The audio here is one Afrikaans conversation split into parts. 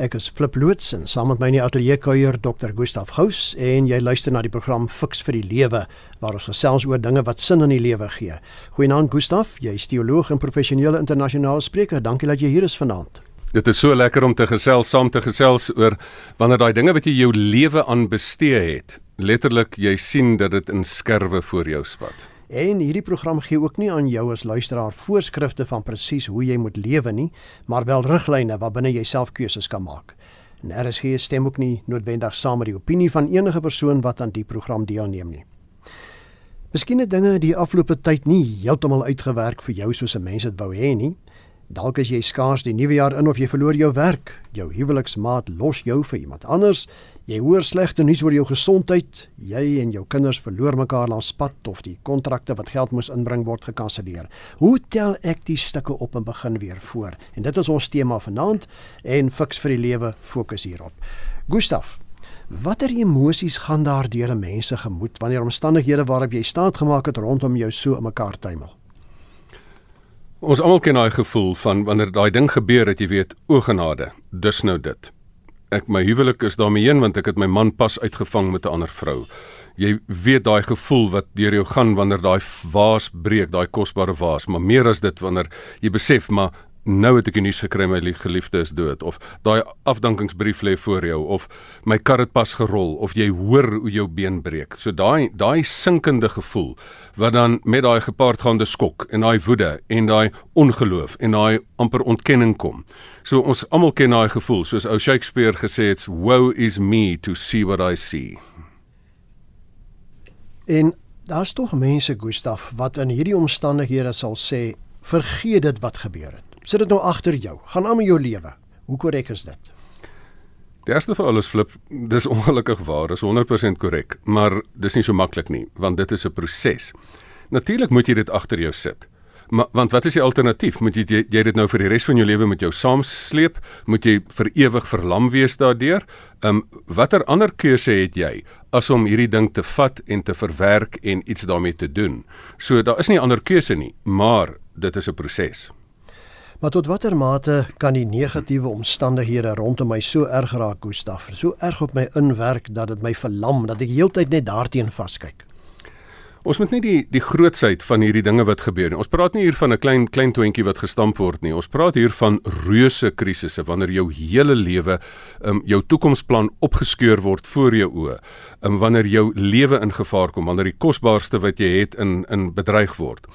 Ek is Flip Loots en saam met my in die ateljee kuier Dr. Gustaf Gous en jy luister na die program Fix vir die Lewe waar ons gesels oor dinge wat sin in die lewe gee. Goeienaand Gustaf, jy is teoloog en professionele internasionale spreker. Dankie dat jy hier is vanaand. Dit is so lekker om te gesels saam te gesels oor wanneer daai dinge wat jy jou lewe aan bestee het, letterlik jy sien dat dit in skerwe voor jou spat. En hierdie program gee ook nie aan jou as luisteraar voorskrifte van presies hoe jy moet lewe nie, maar wel riglyne waarbinne jy self keuses kan maak. En RSG stem ook nie noodwendig saam met die opinie van enige persoon wat aan die program deelneem nie. Miskien het dinge die afgelope tyd nie heeltemal uitgewerk vir jou soos 'n mens dit wou hê nie. Dalk is jy skaars die nuwe jaar in of jy verloor jou werk, jou huweliksmaat los jou vir iemand anders Jy hoor slegte nuus oor jou gesondheid. Jy en jou kinders verloor mekaar langs pad of die kontrakte wat geld moes inbring word gekanselleer. Hoe tel ek die stukke op en begin weer voor? En dit is ons tema vanaand en Fix vir die lewe fokus hierop. Gustaf, watter emosies gaan daar deur 'n mens se gemoed wanneer omstandighede waarop jy staat gemaak het rondom jou so in mekaar tuimel? Ons almal ken daai gevoel van wanneer daai ding gebeur dat jy weet o genade, dis nou dit ek my huwelik is daarmee heen want ek het my man pas uitgevang met 'n ander vrou. Jy weet daai gevoel wat deur jou gaan wanneer daai vaas breek, daai kosbare vaas, maar meer as dit wanneer jy besef maar nou het ek die nuus gekry my geliefde is dood of daai afdankingsbrief lê voor jou of my kar het pas gerol of jy hoor hoe jou been breek. So daai daai sinkende gevoel wat dan met daai gepaardgaande skok en daai woede en daai ongeloof en daai amper ontkenning kom. So ons almal ken daai gevoel soos ou Shakespeare gesê het, woe is me to see what I see. En daar's tog mense Gustaf wat in hierdie omstandighede sal sê vergeet dit wat gebeur het. Sit dit nou agter jou. Gaan aan met jou lewe. Hoe korrek is dit? Die eerste vir alles flip, dis ongelukkig waar, dis 100% korrek, maar dis nie so maklik nie, want dit is 'n proses. Natuurlik moet jy dit agter jou sit. Maar want wat is die alternatief? Moet jy jy, jy dit nou vir die res van jou lewe met jou saamsleep? Moet jy vir ewig verlam wees daardeur? Ehm um, watter ander keuse het jy as om hierdie ding te vat en te verwerk en iets daarmee te doen? So daar is nie ander keuse nie, maar dit is 'n proses. Maar tot watter mate kan die negatiewe omstandighede rondom my so erg raak, Gustaf? So erg op my inwerk dat dit my verlam, dat ek heeltyd net daarteen vaskyk. Ons moet nie die die grootsheid van hierdie dinge wat gebeur nie. Ons praat nie hier van 'n klein klein toentjie wat gestamp word nie. Ons praat hier van reuse krisisse wanneer jou hele lewe, um, jou toekomsplan opgeskeur word voor jou oë. Um, wanneer jou lewe in gevaar kom, wanneer die kosbaarste wat jy het in in bedreig word.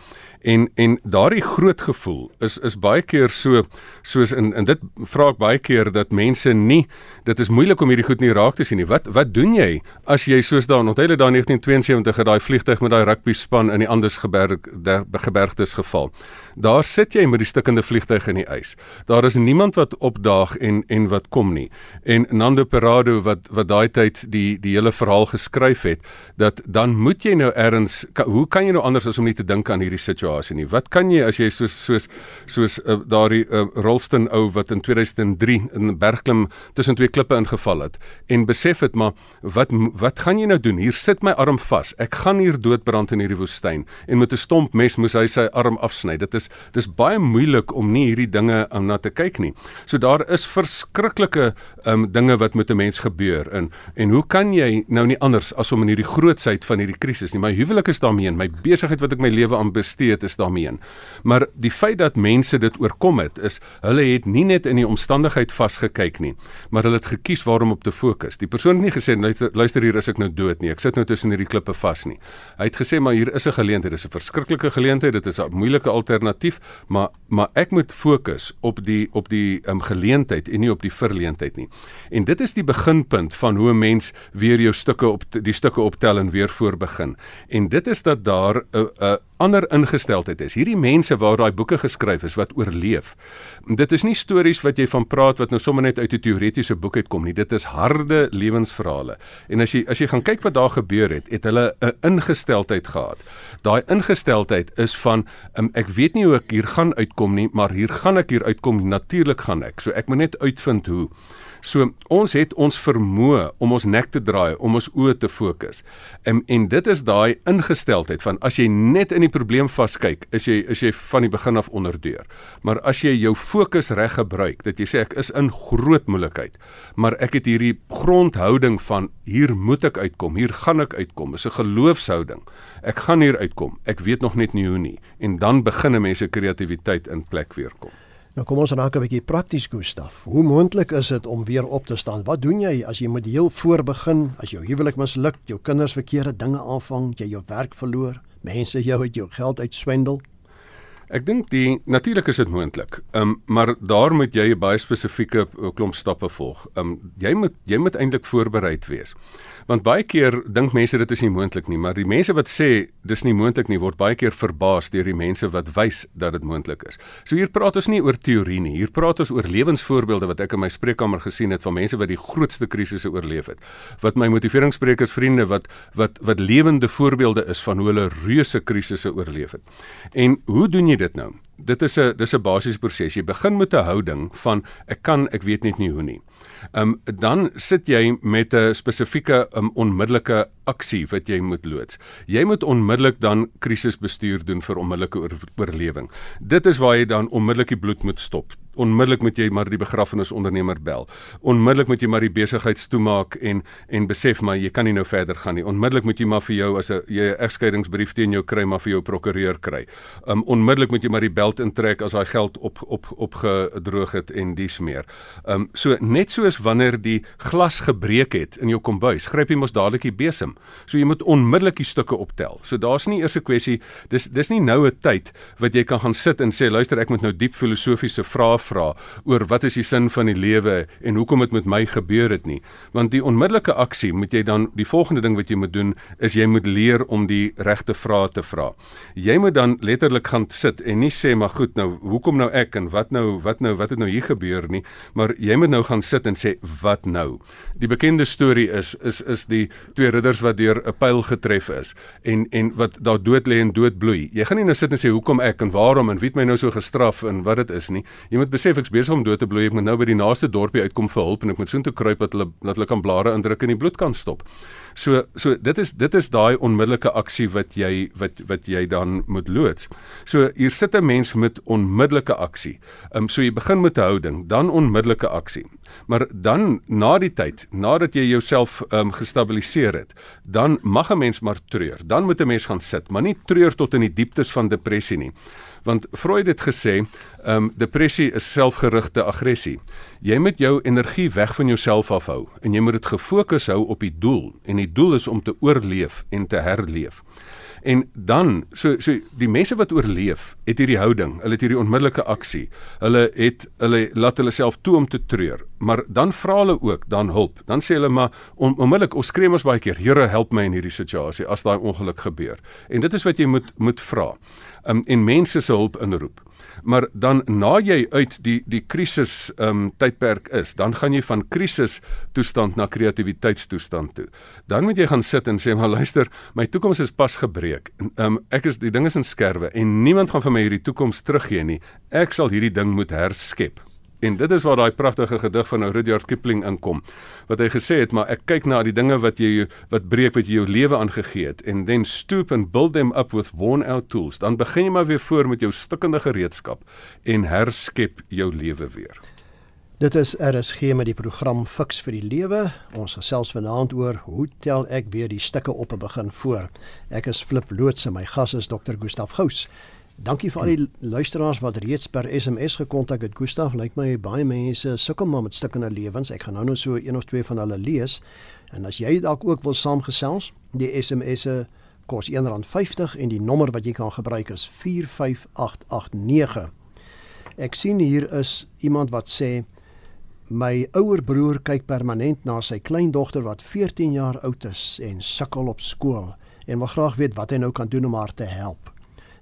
En en daardie groot gevoel is is baie keer so soos in in dit vra ek baie keer dat mense nie dit is moeilik om hierdie goed nie raak te sien nie. Wat wat doen jy as jy soos daan onthou jy daai 1972 het daai vliegtyg met daai rugby span in die Andes geberg gebergtes geval. Daar sit jy met die stikkende vliegtyg in die ys. Daar is niemand wat opdaag en en wat kom nie. En Nando Perado wat wat daai tyd die die hele verhaal geskryf het dat dan moet jy nou erns hoe kan jy nou anders as om nie te dink aan hierdie situasie nie. Wat kan jy as jy soos soos soos uh, daardie uh, Rolston ou wat in 2003 in bergklim tussen twee klippe ingeval het en besef het maar wat wat gaan jy nou doen? Hier sit my arm vas. Ek gaan hier doodbrand in hierdie woestyn en met 'n stomp mes moes hy sy arm afsny. Dit is dis baie moeilik om nie hierdie dinge om na te kyk nie. So daar is verskriklike um, dinge wat met 'n mens gebeur in en hoe kan jy nou nie anders as om in hierdie grootsheid van hierdie krisis nie. My huwelik is daarmee in my besigheid wat ek my lewe aan bestee het is daarmee in. Maar die feit dat mense dit oorkom het is hulle het nie net in die omstandigheid vasgekyk nie, maar hulle het gekies waarom op te fokus. Die persoon het nie gesê luister, luister hier is ek nou dood nie. Ek sit nou tussen hierdie klippe vas nie. Hy het gesê maar hier is 'n geleentheid, dis 'n verskriklike geleentheid, dit is 'n moeilike alternatief, maar maar ek moet fokus op die op die um, geleentheid en nie op die verleentheid nie. En dit is die beginpunt van hoe 'n mens weer jou stukke op die stukke optel en weer voorbegin. En dit is dat daar 'n uh, 'n uh, ander ingesteldheid is. Hierdie mense waar daai boeke geskryf is wat oorleef. Dit is nie stories wat jy van praat wat nou sommer net uit 'n teoretiese boek uitkom nie. Dit is harde lewensverhale. En as jy as jy gaan kyk wat daar gebeur het, het hulle 'n ingesteldheid gehad. Daai ingesteldheid is van um, ek weet nie hoe ek hier gaan uitkom nie, maar hier gaan ek hier uitkom. Natuurlik gaan ek. So ek moet net uitvind hoe. So ons het ons vermoë om ons nek te draai, om ons oë te fokus. En en dit is daai ingesteldheid van as jy net in die die probleem vaskyk, is jy is jy van die begin af onderdeur. Maar as jy jou fokus reg gebruik, dat jy sê ek is in groot moeilikheid, maar ek het hierdie grondhouding van hier moet ek uitkom, hier gaan ek uitkom, is 'n geloofshouding. Ek gaan hier uitkom. Ek weet nog net nie hoe nie. En dan begin mense kreatiwiteit in plek weer kom. Nou kom ons raak 'n bietjie prakties Gustaf. Hoe moontlik is dit om weer op te staan? Wat doen jy as jy met heel voor begin, as jou huwelik misluk, jou kinders verkeerde dinge aanvang, jy jou werk verloor, mense jou uit jou geld uitswendel? Ek dink die natuurlik is dit moontlik. Ehm um, maar daar moet jy 'n baie spesifieke eh, klomp stappe volg. Ehm um, jy moet jy moet eintlik voorbereid wees. Want baie keer dink mense dit is nie moontlik nie, maar die mense wat sê dis nie moontlik nie, word baie keer verbaas deur die mense wat wys dat dit moontlik is. So hier praat ons nie oor teorie nie, hier praat ons oor lewensvoorbeelde wat ek in my spreekkamer gesien het van mense wat die grootste krisisse oorleef het. Wat my motiveringssprekers vriende wat wat wat lewende voorbeelde is van hoe hulle reuse krisisse oorleef het. En hoe doen jy dit nou? Dit is 'n dis 'n basiese proses. Jy begin met 'n houding van ek kan, ek weet net nie hoe nie. Um, dan sit jy met 'n spesifieke um, onmiddellike aksie wat jy moet loods. Jy moet onmiddellik dan krisisbestuur doen vir onmiddellike oorlewing. Dit is waar jy dan onmiddellik die bloed moet stop onmiddellik moet jy maar die begrafnisondernemer bel. Onmiddellik moet jy maar die besigheid toemaak en en besef maar jy kan nie nou verder gaan nie. Onmiddellik moet jy maar vir jou as 'n jy 'n egskeidingsbrief teen jou kry maar vir jou prokureur kry. Um onmiddellik moet jy maar die beld intrek as daai geld op op opgedroog het en dis meer. Um so net soos wanneer die glas gebreek het in jou kombuis, gryp jy mos dadelik die besem. So jy moet onmiddellik die stukke optel. So daar's nie eers 'n kwessie dis dis nie nou 'n tyd wat jy kan gaan sit en sê luister ek moet nou diep filosofiese vrae vra oor wat is die sin van die lewe en hoekom dit met my gebeur het nie. Want die onmiddellike aksie moet jy dan die volgende ding wat jy moet doen is jy moet leer om die regte vrae te vra. Jy moet dan letterlik gaan sit en nie sê maar goed nou hoekom nou ek en wat nou wat nou wat het nou hier gebeur nie, maar jy moet nou gaan sit en sê wat nou. Die bekende storie is is is die twee ridders wat deur 'n pyl getref is en en wat daar dood lê en dood bloei. Jy gaan nie nou sit en sê hoekom ek en waarom en wie het my nou so gestraf en wat dit is nie. Jy moet besef ek's besig om dood te bloei. Ek moet nou by die naaste dorpie uitkom vir hulp en ek moet soontoe kruip dat hulle dat hulle kan blare indruk en die bloed kan stop. So so dit is dit is daai onmiddellike aksie wat jy wat wat jy dan moet loods. So hier sit 'n mens met onmiddellike aksie. Ehm um, so jy begin met 'n houding, dan onmiddellike aksie. Maar dan na die tyd, nadat jy jouself ehm um, gestabiliseer het, dan mag 'n mens maar treur. Dan moet 'n mens gaan sit, maar nie treur tot in die dieptes van depressie nie want Freud het gesê, ehm um, depressie is selfgerigte aggressie. Jy moet jou energie weg van jouself afhou en jy moet dit gefokus hou op die doel en die doel is om te oorleef en te herleef. En dan so so die mense wat oorleef, het hierdie houding, hulle het hierdie onmiddellike aksie. Hulle het hulle laat hulle self toe om te treur, maar dan vra hulle ook dan hulp. Dan sê hulle maar on, onmiddellik ons skree mos baie keer, Here help my in hierdie situasie as daai ongeluk gebeur. En dit is wat jy moet moet vra um, en mense se hulp inroep. Maar dan na jy uit die die krisis um tydperk is, dan gaan jy van krisis toestand na kreatiwiteitstoestand toe. Dan moet jy gaan sit en sê maar luister, my toekoms is pas gebreek. Um ek is die ding is in skerwe en niemand gaan vir my hierdie toekoms teruggee nie. Ek sal hierdie ding moet herskep. En dit is waar daai pragtige gedig van Rudyard Kipling inkom. Wat hy gesê het, maar ek kyk na die dinge wat jy wat breek wat jy jou lewe aangegee het en then stoop and build them up with worn out tools. Dan begin jy maar weer voor met jou stikkende gereedskap en herskep jou lewe weer. Dit is RSG met die program Fix vir die Lewe. Ons gesels vanaand oor hoe tel ek weer die stukke op en begin voor. Ek is Flip Loots en my gas is Dr. Gustaf Gous. Dankie vir al die luisteraars wat reeds per SMS gekontak het. Gustaf, lyk my baie mense sukkel maar met stukkende lewens. Ek gaan nou net so een of twee van hulle lees. En as jy dalk ook wil saamgesels, die SMS'e kos R1.50 en die nommer wat jy kan gebruik is 45889. Ek sien hier is iemand wat sê my ouer broer kyk permanent na sy kleindogter wat 14 jaar oud is en sukkel op skool en wil graag weet wat hy nou kan doen om haar te help.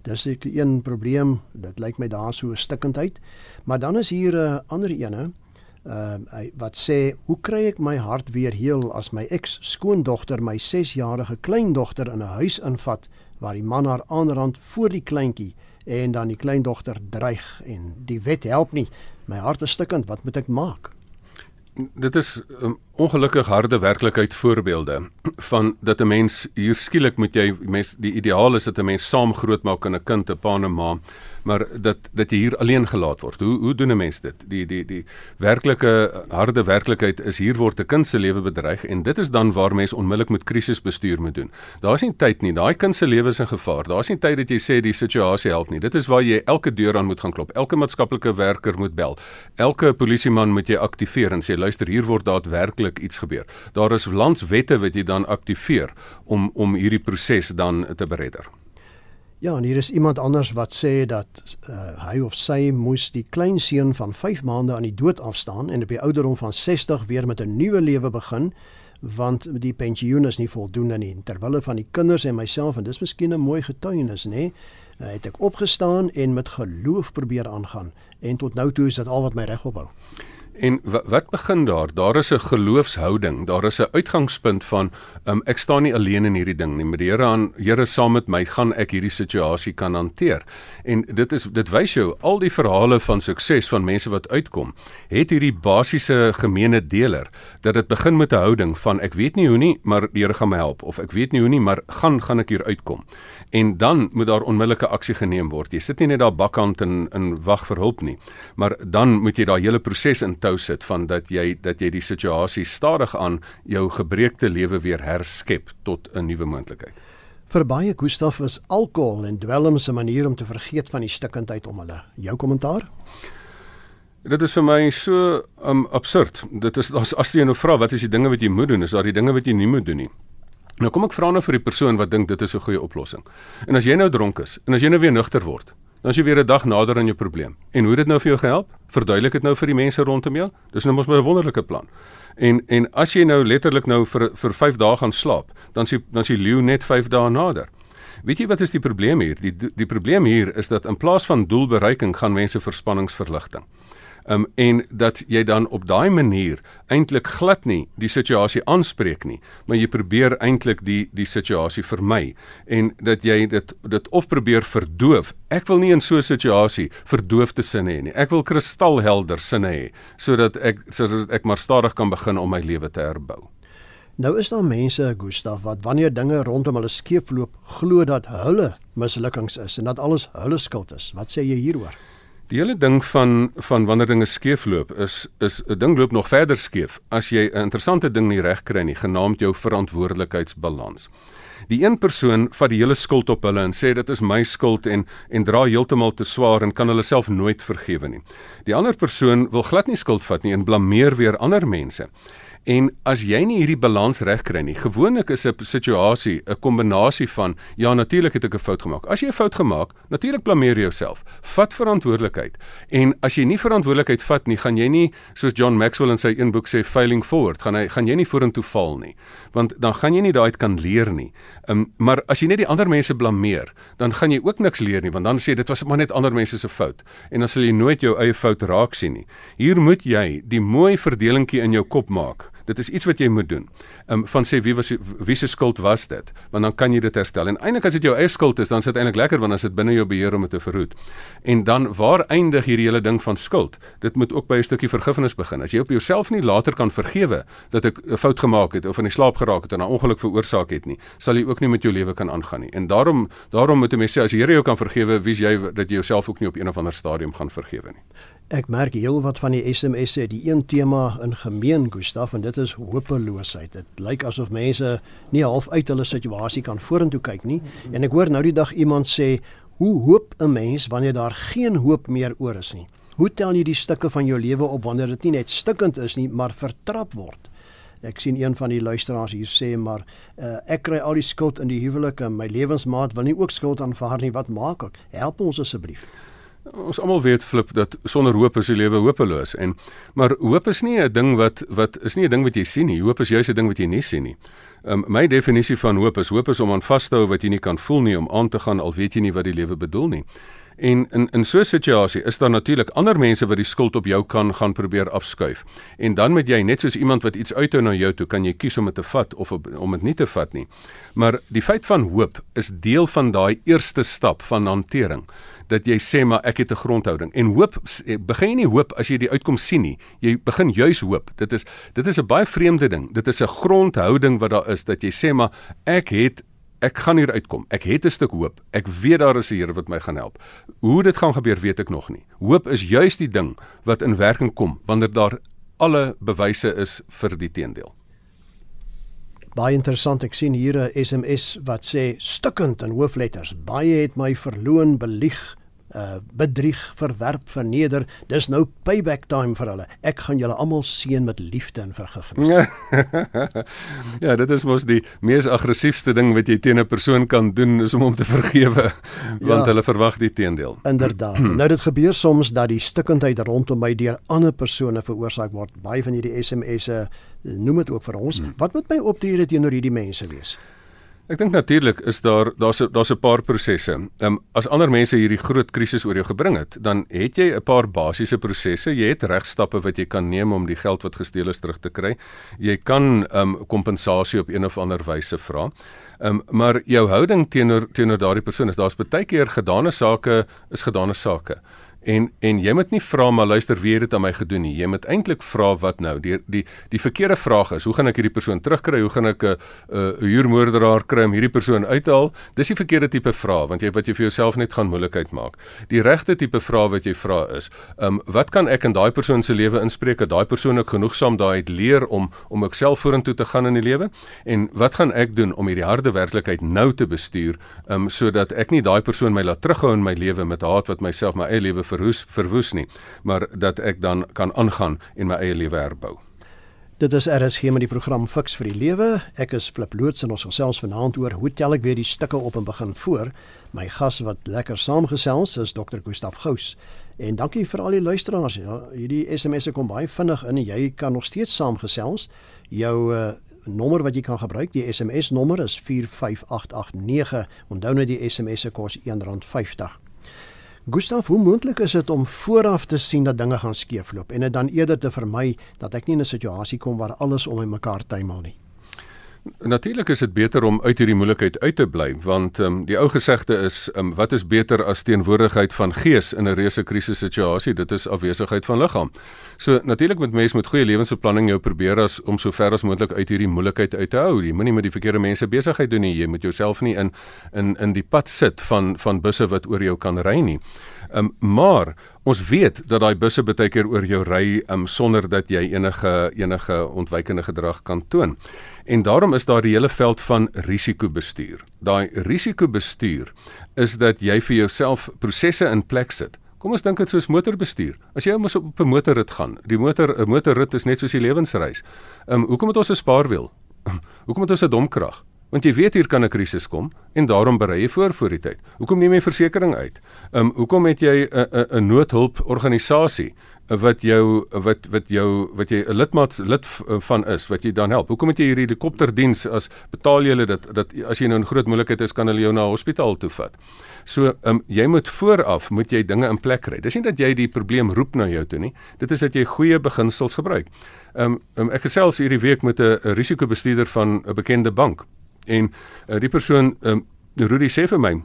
Dis 'n een probleem, dit lyk my daar so 'n stikkendheid. Maar dan is hier 'n uh, ander ene uh wat sê, "Hoe kry ek my hart weer heel as my ex-skoondogter my 6-jarige kleindogter in 'n huis invat waar die man haar aanrand voor die kleintjie en dan die kleindogter dreig en die wet help nie. My hart is stikkend, wat moet ek maak?" Dit is um, ongelukkig harde werklikheid voorbeelde van dat 'n mens hier skielik moet jy mens die ideaal is dat 'n mens saam grootmaak in 'n kind, 'n pa en 'n ma maar dat dat jy hier alleen gelaat word. Hoe hoe doen 'n mens dit? Die die die werklike harde werklikheid is hier word 'n kind se lewe bedreig en dit is dan waar mens onmiddellik met krisisbestuur moet doen. Daar's nie tyd nie. Daai kind se lewe is in gevaar. Daar's nie tyd dat jy sê die situasie help nie. Dit is waar jy elke deur aan moet gaan klop. Elke maatskaplike werker moet bel. Elke polisieman moet jy aktiveer en sê luister, hier word daadwerklik iets gebeur. Daar is landswette wat jy dan aktiveer om om hierdie proses dan te beredder. Ja, en hier is iemand anders wat sê dat uh, hy of sy moes die klein seun van 5 maande aan die dood afstaan en op die ouderdom van 60 weer met 'n nuwe lewe begin want die pensioen is nie voldoende nie terwyl van die kinders en myself en dis miskien 'n mooi getuienis nê uh, het ek opgestaan en met geloof probeer aangaan en tot nou toe is dit al wat my reg ophou En wat begin daar? Daar is 'n geloofshouding. Daar is 'n uitgangspunt van um, ek staan nie alleen in hierdie ding nie. Met die Here aan Here saam met my gaan ek hierdie situasie kan hanteer. En dit is dit wys jou al die verhale van sukses van mense wat uitkom, het hierdie basiese gemeene deler dat dit begin met 'n houding van ek weet nie hoe nie, maar die Here gaan my help of ek weet nie hoe nie, maar gaan gaan ek hier uitkom en dan moet daar onmiddellike aksie geneem word. Jy sit nie net daar bakkant en in wag vir hulp nie, maar dan moet jy daai hele proses in tou sit van dat jy dat jy die situasie stadig aan jou gebreekte lewe weer herskep tot 'n nuwe moontlikheid. Vir baie Gustaf is alkohol en dwelms 'n manier om te vergeet van die stikkindheid om hulle. Jou kommentaar? Dit is vir my so um, absurd. Dit is as as jy nou vra wat is die dinge wat jy moet doen, is daar die dinge wat jy nie moet doen nie. Nou kom ek vra nou vir die persoon wat dink dit is 'n goeie oplossing. En as jy nou dronk is en as jy nou weer nugter word, dan is jy weer 'n dag nader aan jou probleem. En hoe het dit nou vir jou gehelp? Verduidelik dit nou vir die mense rondom jou. Dis nou mos 'n wonderlike plan. En en as jy nou letterlik nou vir vir 5 dae gaan slaap, dan sien dan sien leeu net 5 dae nader. Weet jy wat is die probleem hier? Die die probleem hier is dat in plaas van doelbereiking gaan mense verspanningsverligting um, en dat jy dan op daai manier eintlik glad nie die situasie aanspreek nie, maar jy probeer eintlik die die situasie vermy en dat jy dit dit of probeer verdoof. Ek wil nie in so 'n situasie verdoofde sinne hê nie. Ek wil kristalhelder sinne hê sodat ek sodat ek maar stadig kan begin om my lewe te herbou. Nou is daar mense, Gustaf, wat wanneer dinge rondom hulle skeefloop, glo dat hulle mislukkings is en dat alles hulle skuld is. Wat sê jy hieroor? Die hele ding van van wanneer dinge skeefloop is is 'n ding loop nog verder skeef as jy 'n interessante ding nie reg kry nie, genaamd jou verantwoordelikheidsbalans. Die een persoon vat die hele skuld op hulle en sê dit is my skuld en en dra heeltemal te swaar en kan hulle self nooit vergewe nie. Die ander persoon wil glad nie skuld vat nie en blameer weer ander mense. En as jy nie hierdie balans reg kry nie, gewoonlik is 'n situasie 'n kombinasie van ja, natuurlik het ek 'n fout gemaak. As jy 'n fout gemaak, natuurlik blameer jy jouself. Vat verantwoordelikheid. En as jy nie verantwoordelikheid vat nie, gaan jy nie soos John Maxwell in sy een boek sê failing forward, gaan hy gaan jy nie vorentoe val nie. Want dan gaan jy nie daai uit kan leer nie. Um, maar as jy net die ander mense blameer, dan gaan jy ook niks leer nie, want dan sê dit was maar net ander mense se fout. En dan sal jy nooit jou eie fout raak sien nie. Hier moet jy die mooi verdelingkie in jou kop maak Dit is iets wat jy moet doen. Um, van sê wie was wie se skuld was dit? Want dan kan jy dit herstel. En eintlik as dit jou eie skuld is, dan is dit eintlik lekker want as dit binne jou beheer om dit te verhoed. En dan waar eindig hierdie hele ding van skuld? Dit moet ook by 'n stukkie vergifnis begin. As jy op jouself nie later kan vergewe dat ek 'n fout gemaak het of in die slaap geraak het en 'n ongeluk veroorsaak het nie, sal jy ook nie met jou lewe kan aangaan nie. En daarom daarom moet 'n mens sê as die Here jou kan vergewe, wie jy dat jy jouself ook nie op een of ander stadium gaan vergewe nie. Ek merk heel wat van die SMS'e, die een tema in gemeen Gustaf en dit is hopeloosheid. Dit lyk asof mense nie half uit hulle situasie kan vorentoe kyk nie. En ek hoor nou die dag iemand sê, "Hoe hoop 'n mens wanneer daar geen hoop meer oor is nie?" Hoe tel jy die stukke van jou lewe op wanneer dit nie net stukkend is nie, maar vertrap word? Ek sien een van die luisteraars hier sê maar uh, ek kry al die skuld in die huwelik en my lewensmaat wil nie ook skuld aanvaar nie. Wat maak ek? Help ons asseblief. Ons almal weet flip dat sonder hoop is die lewe hopeloos en maar hoop is nie 'n ding wat wat is nie 'n ding wat jy sien nie. Hoop is juist 'n ding wat jy nie sien nie. Um, my definisie van hoop is hoop is om aan vas te hou wat jy nie kan voel nie om aan te gaan al weet jy nie wat die lewe bedoel nie. En in in so 'n situasie is daar natuurlik ander mense wat die skuld op jou kan gaan probeer afskuif. En dan moet jy net soos iemand wat iets uithou na jou toe, kan jy kies om dit te vat of om dit nie te vat nie. Maar die feit van hoop is deel van daai eerste stap van hantering dat jy sê maar ek het 'n grondhouding en hoop eh, begin jy nie hoop as jy die uitkom sien nie jy begin juis hoop dit is dit is 'n baie vreemde ding dit is 'n grondhouding wat daar is dat jy sê maar ek het ek gaan hier uitkom. Ek het 'n stuk hoop. Ek weet daar is 'n Here wat my gaan help. Hoe dit gaan gebeur, weet ek nog nie. Hoop is juis die ding wat in werking kom wanneer daar alle bewyse is vir die teendeel. Baie interessant. Ek sien hier 'n SMS wat sê stukkend in hoofletters. Baie het my verloon, belieg, uh bedrieg, verwerp, verneder. Dis nou payback time vir hulle. Ek gaan julle almal seën met liefde en vergifnis. ja, dit is mos die mees aggressiewe ding wat jy teen 'n persoon kan doen is om hom te vergewe want ja, hulle verwag die teendeel. Inderdaad. nou dit gebeur soms dat die stikkindheid rondom my deur ander persone veroorsaak word. Baie van hierdie SMS'e noem dit ook vir ons. Hmm. Wat moet my optrede teenoor hierdie mense wees? Ek dink natuurlik is daar daar's daar's 'n paar prosesse. Ehm um, as ander mense hierdie groot krisis oor jou gebring het, dan het jy 'n paar basiese prosesse. Jy het regstappe wat jy kan neem om die geld wat gesteel is terug te kry. Jy kan ehm um, kompensasie op een of ander wyse vra. Ehm um, maar jou houding teenoor teenoor daardie persoon is daar's baie keer gedane sake is gedane sake. En en jy moet nie vra maar luister wie het dit aan my gedoen nie. Jy moet eintlik vra wat nou? Die die die verkeerde vraag is, hoe gaan ek hierdie persoon terugkry? Hoe gaan ek 'n 'n huurmoordenaar kry om hierdie persoon uit te haal? Dis die verkeerde tipe vraag want jy wat jy vir jouself net gaan moeilikheid maak. Die regte tipe vraag wat jy vra is, ehm um, wat kan ek in daai persoon se lewe inspreek dat daai persoon ook genoegsaam daai het leer om om ek self vorentoe te gaan in die lewe? En wat gaan ek doen om hierdie harde werklikheid nou te bestuur, ehm um, sodat ek nie daai persoon my laat terughou in my lewe met haat wat myself my eie lewe verhoes verwoes nie, maar dat ek dan kan aangaan en my eie lewe herbou. Dit is RSG met die program Fix vir die Lewe. Ek is Flip loods en ons gesels vanaand oor hoe tel ek weer die stukke op en begin voor. My gas wat lekker saamgesels is Dr. Gustaf Gous. En dankie vir al die luisteraars. Ja, hierdie SMS'e kom baie vinnig in en jy kan nog steeds saamgesels. Jou uh, nommer wat jy kan gebruik, die SMS nommer is 45889. Onthou net die SMS'e kos R1.50. Gustav, hoe moontlik is dit om vooraf te sien dat dinge gaan skeefloop en dit dan eerder te vermy dat ek nie in 'n situasie kom waar alles om my mekaar tuimel nie? Natuurlik is dit beter om uit hierdie moeilikheid uit te bly want um, die ou gesegde is um, wat is beter as teenwoordigheid van gees in 'n reuse krisis situasie dit is afwesigheid van liggaam. So natuurlik moet mens met goeie lewensbeplanning jou probeer as om so ver as moontlik uit hierdie moeilikheid uit te hou. Jy moenie met die verkeerde mense besigheid doen nie. Jy moet jouself nie in in in die pad sit van van busse wat oor jou kan ry nie. Um, maar ons weet dat daai busse baie keer oor jou ry um, sonder dat jy enige enige ontwykende gedrag kan toon. En daarom is daar die hele veld van risikobestuur. Daai risikobestuur is dat jy vir jouself prosesse in plek sit. Kom ons dink dit soos motorbestuur. As jy mos op 'n motorrit gaan, die motor 'n motorrit is net soos die lewensreis. Ehm um, hoekom het ons 'n spaarwiel? hoekom het ons 'n domkrag? want jy weet hier kan 'n krisis kom en daarom berei jy voor voor die tyd. Hoekom neem jy versekerings uit? Ehm um, hoekom het jy 'n 'n noodhulp organisasie wat jou wat wat jou wat jy 'n lidmaat lid van is wat jy dan help. Hoekom het jy hierdie helikopterdiens as betaal jy hulle dit dat as jy nou 'n groot moeilikheid is kan hulle jou na hospitaal toe vat. So ehm um, jy moet vooraf moet jy dinge in plek kry. Dis nie dat jy die probleem roep na jou toe nie. Dit is dat jy goeie beginsels gebruik. Ehm um, ek gesels hierdie week met 'n risikobestuurder van 'n bekende bank En uh, die persoon um, Rudy sê vir my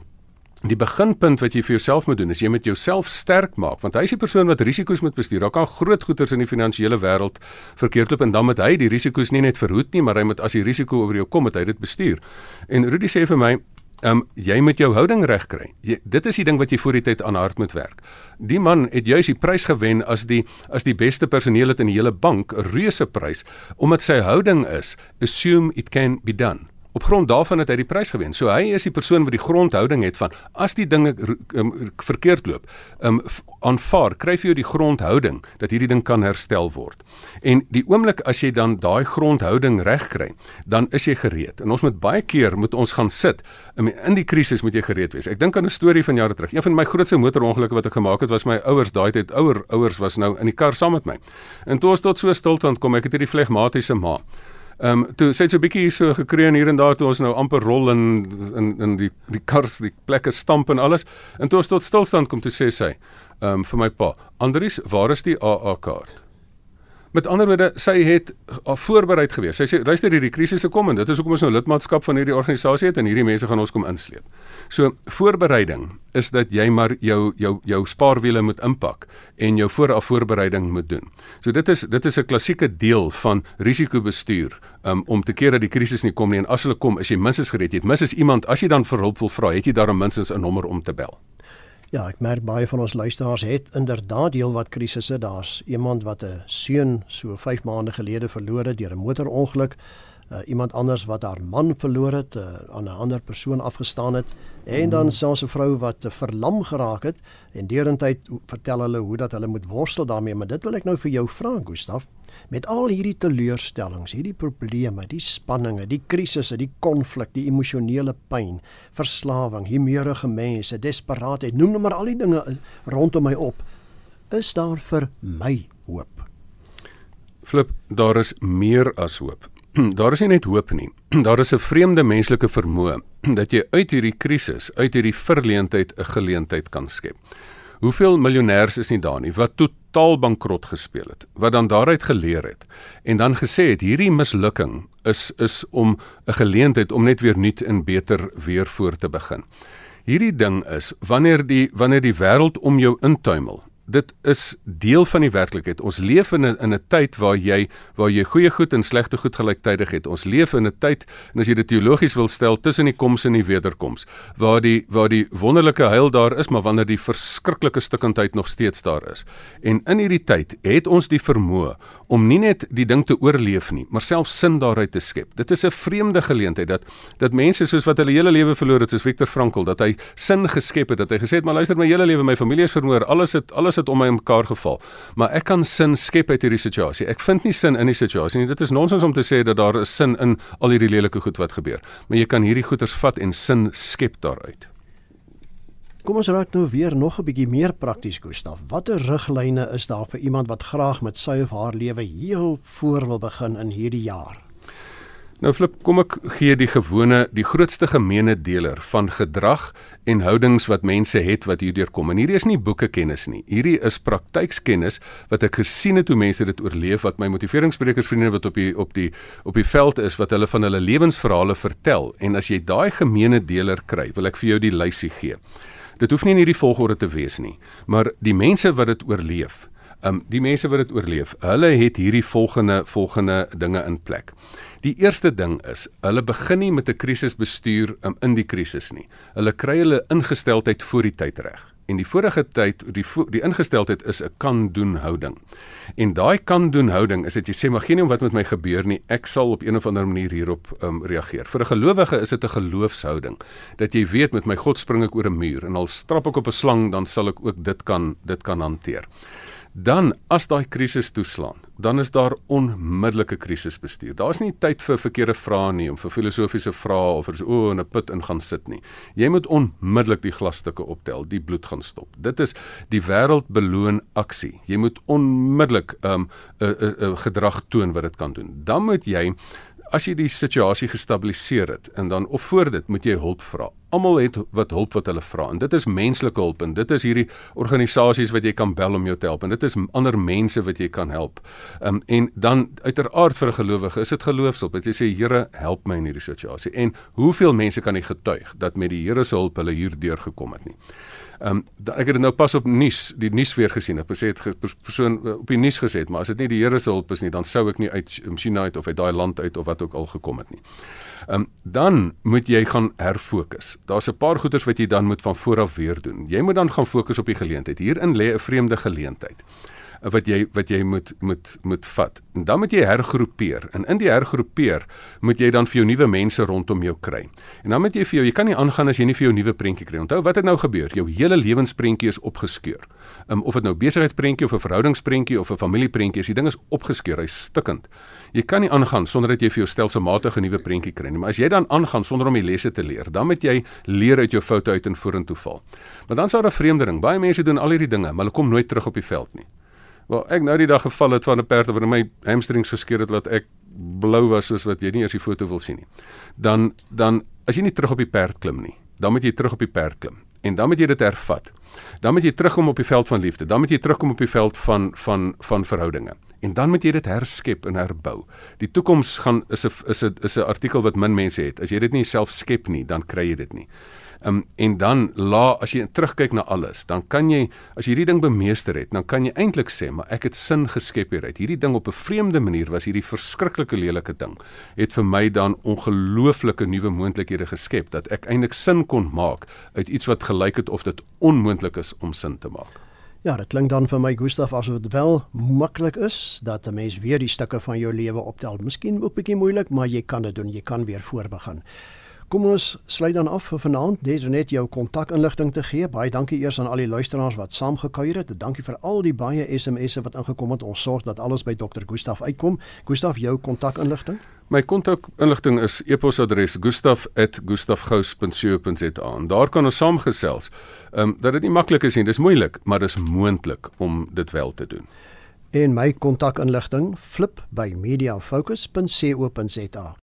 Die beginpunt wat jy vir jouself moet doen is jy moet jouself sterk maak want hy is die persoon wat risiko's moet bestuur. Daar kan groot goederes in die finansiële wêreld verkeerd loop en dan moet hy die risiko's nie net verhoed nie, maar hy moet as die risiko oor jou kom, moet hy dit bestuur. En Rudy sê vir my, ehm um, jy moet jou houding reg kry. Dit is die ding wat jy voor die tyd aan hard moet werk. Die man het juis die prys gewen as die as die beste personeel in die hele bank, 'n reuse prys omdat sy houding is assume it can be done. Op grond daarvan het hy die prys gewen. So hy is die persoon wat die grondhouding het van as die dinge um, verkeerd loop, um, aanvaar, kry jy die grondhouding dat hierdie ding kan herstel word. En die oomblik as jy dan daai grondhouding reg kry, dan is jy gereed. En ons moet baie keer moet ons gaan sit in in die krisis moet jy gereed wees. Ek dink aan 'n storie van jare terug. Een van my grootste motorongelukke wat ek gemaak het was my ouers daai tyd ouer ouers was nou in die kar saam met my. En toe ons tot so stilstand kom, ek het hierdie flegmatiese ma Ehm um, toe sê dit so 'n bietjie so gekreun hier en daar toe ons nou amper rol in in in die die kars, die plekke stamp en alles. En toe ons tot stilstand kom toe sê sy, ehm um, vir my pa, Andries, waar is die AA kaart? Met ander woorde, sy het voorberei gewees. Sy sê luister hierdie krisisse kom en dit is hoekom ons nou lidmaatskap van hierdie organisasie het en hierdie mense gaan ons kom insleep. So voorbereiding is dat jy maar jou jou jou spaarwiele moet inpak en jou vooraf voorbereiding moet doen. So dit is dit is 'n klassieke deel van risikobestuur um, om te keer dat die krisis nie kom nie en as hulle kom, is jy minstens gereed. Jy het minstens iemand as jy dan vir hulp wil vra, het jy daar minstens 'n nommer om te bel. Ja, ek merk baie van ons luisteraars het inderdaad heel wat krisisse. Daar's iemand wat 'n seun so 5 maande gelede verloor het deur 'n motorongeluk. Uh, iemand anders wat haar man verloor het, uh, aan 'n ander persoon afgestaan het en dan mm. selfs 'n vrou wat uh, verlam geraak het en deurentyd vertel hulle hoe dat hulle moet worstel daarmee, maar dit wil ek nou vir jou vra, Gustaf met al hierdie teleurstellings, hierdie probleme, die spanninge, die krisisse, die konflik, die emosionele pyn, verslawing, humeurige mense, desperaatheid, noem nou maar al die dinge rondom my op, is daar vir my hoop. Flip, daar is meer as hoop. Daar is nie net hoop nie. Daar is 'n vreemde menslike vermoë dat jy uit hierdie krisis, uit hierdie verleentheid 'n geleentheid kan skep. Hoeveel miljonêers is nie daar nie wat totaal bankrot gespeel het, wat dan daaruit geleer het en dan gesê het hierdie mislukking is is om 'n geleentheid om net weer nuut en beter weer voor te begin. Hierdie ding is wanneer die wanneer die wêreld om jou intuimel dit is deel van die werklikheid. Ons leef in 'n in 'n tyd waar jy waar jy goeie goed en slegte goed gelyktydig het. Ons leef in 'n tyd en as jy dit teologies wil stel tussen die koms en die wederkoms, waar die waar die wonderlike heil daar is, maar wanneer die verskriklike stikkindheid nog steeds daar is. En in hierdie tyd het ons die vermoë om nie net die ding te oorleef nie, maar self sin daaruit te skep. Dit is 'n vreemde geleentheid dat dat mense soos wat hulle hele lewe verloor het, soos Viktor Frankl, dat hy sin geskep het, dat hy gesê het, "Maar luister, my hele lewe my familie is vermoor, alles het alles het om my mekaar geval. Maar ek kan sin skep uit hierdie situasie. Ek vind nie sin in die situasie nie. Dit is nonsens om te sê dat daar 'n sin in al hierdie lelike goed wat gebeur. Maar jy kan hierdie goeters vat en sin skep daaruit. Kom ons raak nou weer nog 'n bietjie meer prakties, Gustaf. Watter riglyne is daar vir iemand wat graag met sy of haar lewe heel voor wil begin in hierdie jaar? Nou flip, kom ek gee die gewone, die grootste gemeene deler van gedrag en houdings wat mense het wat hierdeur kom. En hierdie is nie boeke kennis nie. Hierdie is praktykskennis wat ek gesien het hoe mense dit oorleef, wat my motiveringssprekers vriende wat op die op die op die veld is wat hulle van hulle lewensverhale vertel. En as jy daai gemeene deler kry, wil ek vir jou die lysie gee. Dit hoef nie in hierdie volgorde te wees nie, maar die mense wat dit oorleef, um, die mense wat dit oorleef, hulle het hierdie volgende volgende dinge in plek. Die eerste ding is, hulle begin nie met 'n krisisbestuur um, in die krisis nie. Hulle kry hulle ingesteldheid voor die tyd reg. En die vorige tyd, die die ingesteldheid is 'n kan doen houding. En daai kan doen houding is dit jy sê maar geen om wat met my gebeur nie, ek sal op een of ander manier hierop um, reageer. Vir 'n gelowige is dit 'n geloofshouding dat jy weet met my God spring ek oor 'n muur en al strap ek op 'n slang dan sal ek ook dit kan dit kan hanteer dan as daai krisis toeslaan, dan is daar onmiddellike krisisbestuur. Daar's nie tyd vir verkeerde vrae nie, om vir filosofiese vrae of vir so o, in 'n put in gaan sit nie. Jy moet onmiddellik die glasstukke optel, die bloed gaan stop. Dit is die wêreld beloon aksie. Jy moet onmiddellik 'n um, 'n 'n gedrag toon wat dit kan doen. Dan moet jy as jy die situasie gestabiliseer het en dan of voor dit moet jy hulp vra. Almal het wat hulp wat hulle vra en dit is menslike hulp en dit is hierdie organisasies wat jy kan bel om jou te help en dit is ander mense wat jy kan help. Um, en dan uiteraard vir 'n gelowige is dit geloofshulp. Dat jy sê Here, help my in hierdie situasie. En hoeveel mense kan jy getuig dat met die Here se hulp hulle hier deur gekom het nie? Ehm um, ek het dit nou pas op nuus, die nuus weer gesien. Ek sê dit persoon eh, op die nuus gesê, maar as dit nie die Here se hulp is nie, dan sou ek nie uit China uit of uit daai land uit of wat ook al gekom het nie. Ehm um, dan moet jy gaan herfokus. Daar's 'n paar goeders wat jy dan moet van voor af weer doen. Jy moet dan gaan fokus op die geleentheid. Hierin lê 'n vreemde geleentheid wat jy wat jy moet moet moet vat. En dan moet jy hergroepeer. En in die hergroepeer moet jy dan vir jou nuwe mense rondom jou kry. En dan moet jy vir jou jy kan nie aangaan as jy nie vir jou nuwe prentjie kry. Onthou wat het nou gebeur? Jou hele lewensprentjie is opgeskeur. Um, of dit nou besigheidsprentjie of 'n verhoudingsprentjie of 'n familieprentjie is, die ding is opgeskeur, hy's stikkend. Jy kan nie aangaan sonder dat jy vir jou stelselmatige nuwe prentjie kry nie. Maar as jy dan aangaan sonder om die lesse te leer, dan moet jy leer uit jou foute uit en vorentoe val. Maar dan sou daar 'n vreemdeling. Baie mense doen al hierdie dinge, maar hulle kom nooit terug op die veld nie. Wel, ek nou die dag geval het van 'n perd wat my hamstrings geskeur het dat ek blou was soos wat jy nie eers die foto wil sien nie. Dan dan as jy nie terug op die perd klim nie, dan moet jy terug op die perd klim en dan moet jy dit hervat. Dan moet jy terugkom op die veld van liefde. Dan moet jy terugkom op die veld van van van verhoudinge. En dan moet jy dit herskep en herbou. Die toekoms gaan is 'n is 'n is 'n artikel wat min mense het. As jy dit nie self skep nie, dan kry jy dit nie. Um, en dan la as jy terugkyk na alles, dan kan jy as jy hierdie ding bemeester het, dan kan jy eintlik sê, maar ek het sin geskep hieruit. Hierdie ding op 'n vreemde manier was hierdie verskriklike lelike ding. Het vir my dan ongelooflike nuwe moontlikhede geskep dat ek eintlik sin kon maak uit iets wat gelyk het of dit onmoontlik is om sin te maak. Ja, dit klink dan vir my Gustaf asof dit wel maklik is dat 'n mens weer die stukke van jou lewe optel. Miskien ook bietjie moeilik, maar jy kan dit doen. Jy kan weer voorbegin. Kom ons sluit dan af vir vanaand. Net net jou kontakinligting te gee. Baie dankie eers aan al die luisteraars wat saamgekuier het. Dankie vir al die baie SMS'e wat ingekom het. Ons sorg dat alles by Dr. Gustaf uitkom. Gustaf, jou kontakinligting? My kontakinligting is e-posadres gustaf@gustafgous.co.za. Daar kan ons saamgesels. Ehm um, dat dit nie maklik is nie, dis moeilik, maar dis moontlik om dit wel te doen. En my kontakinligting flip by mediafocus.co.za.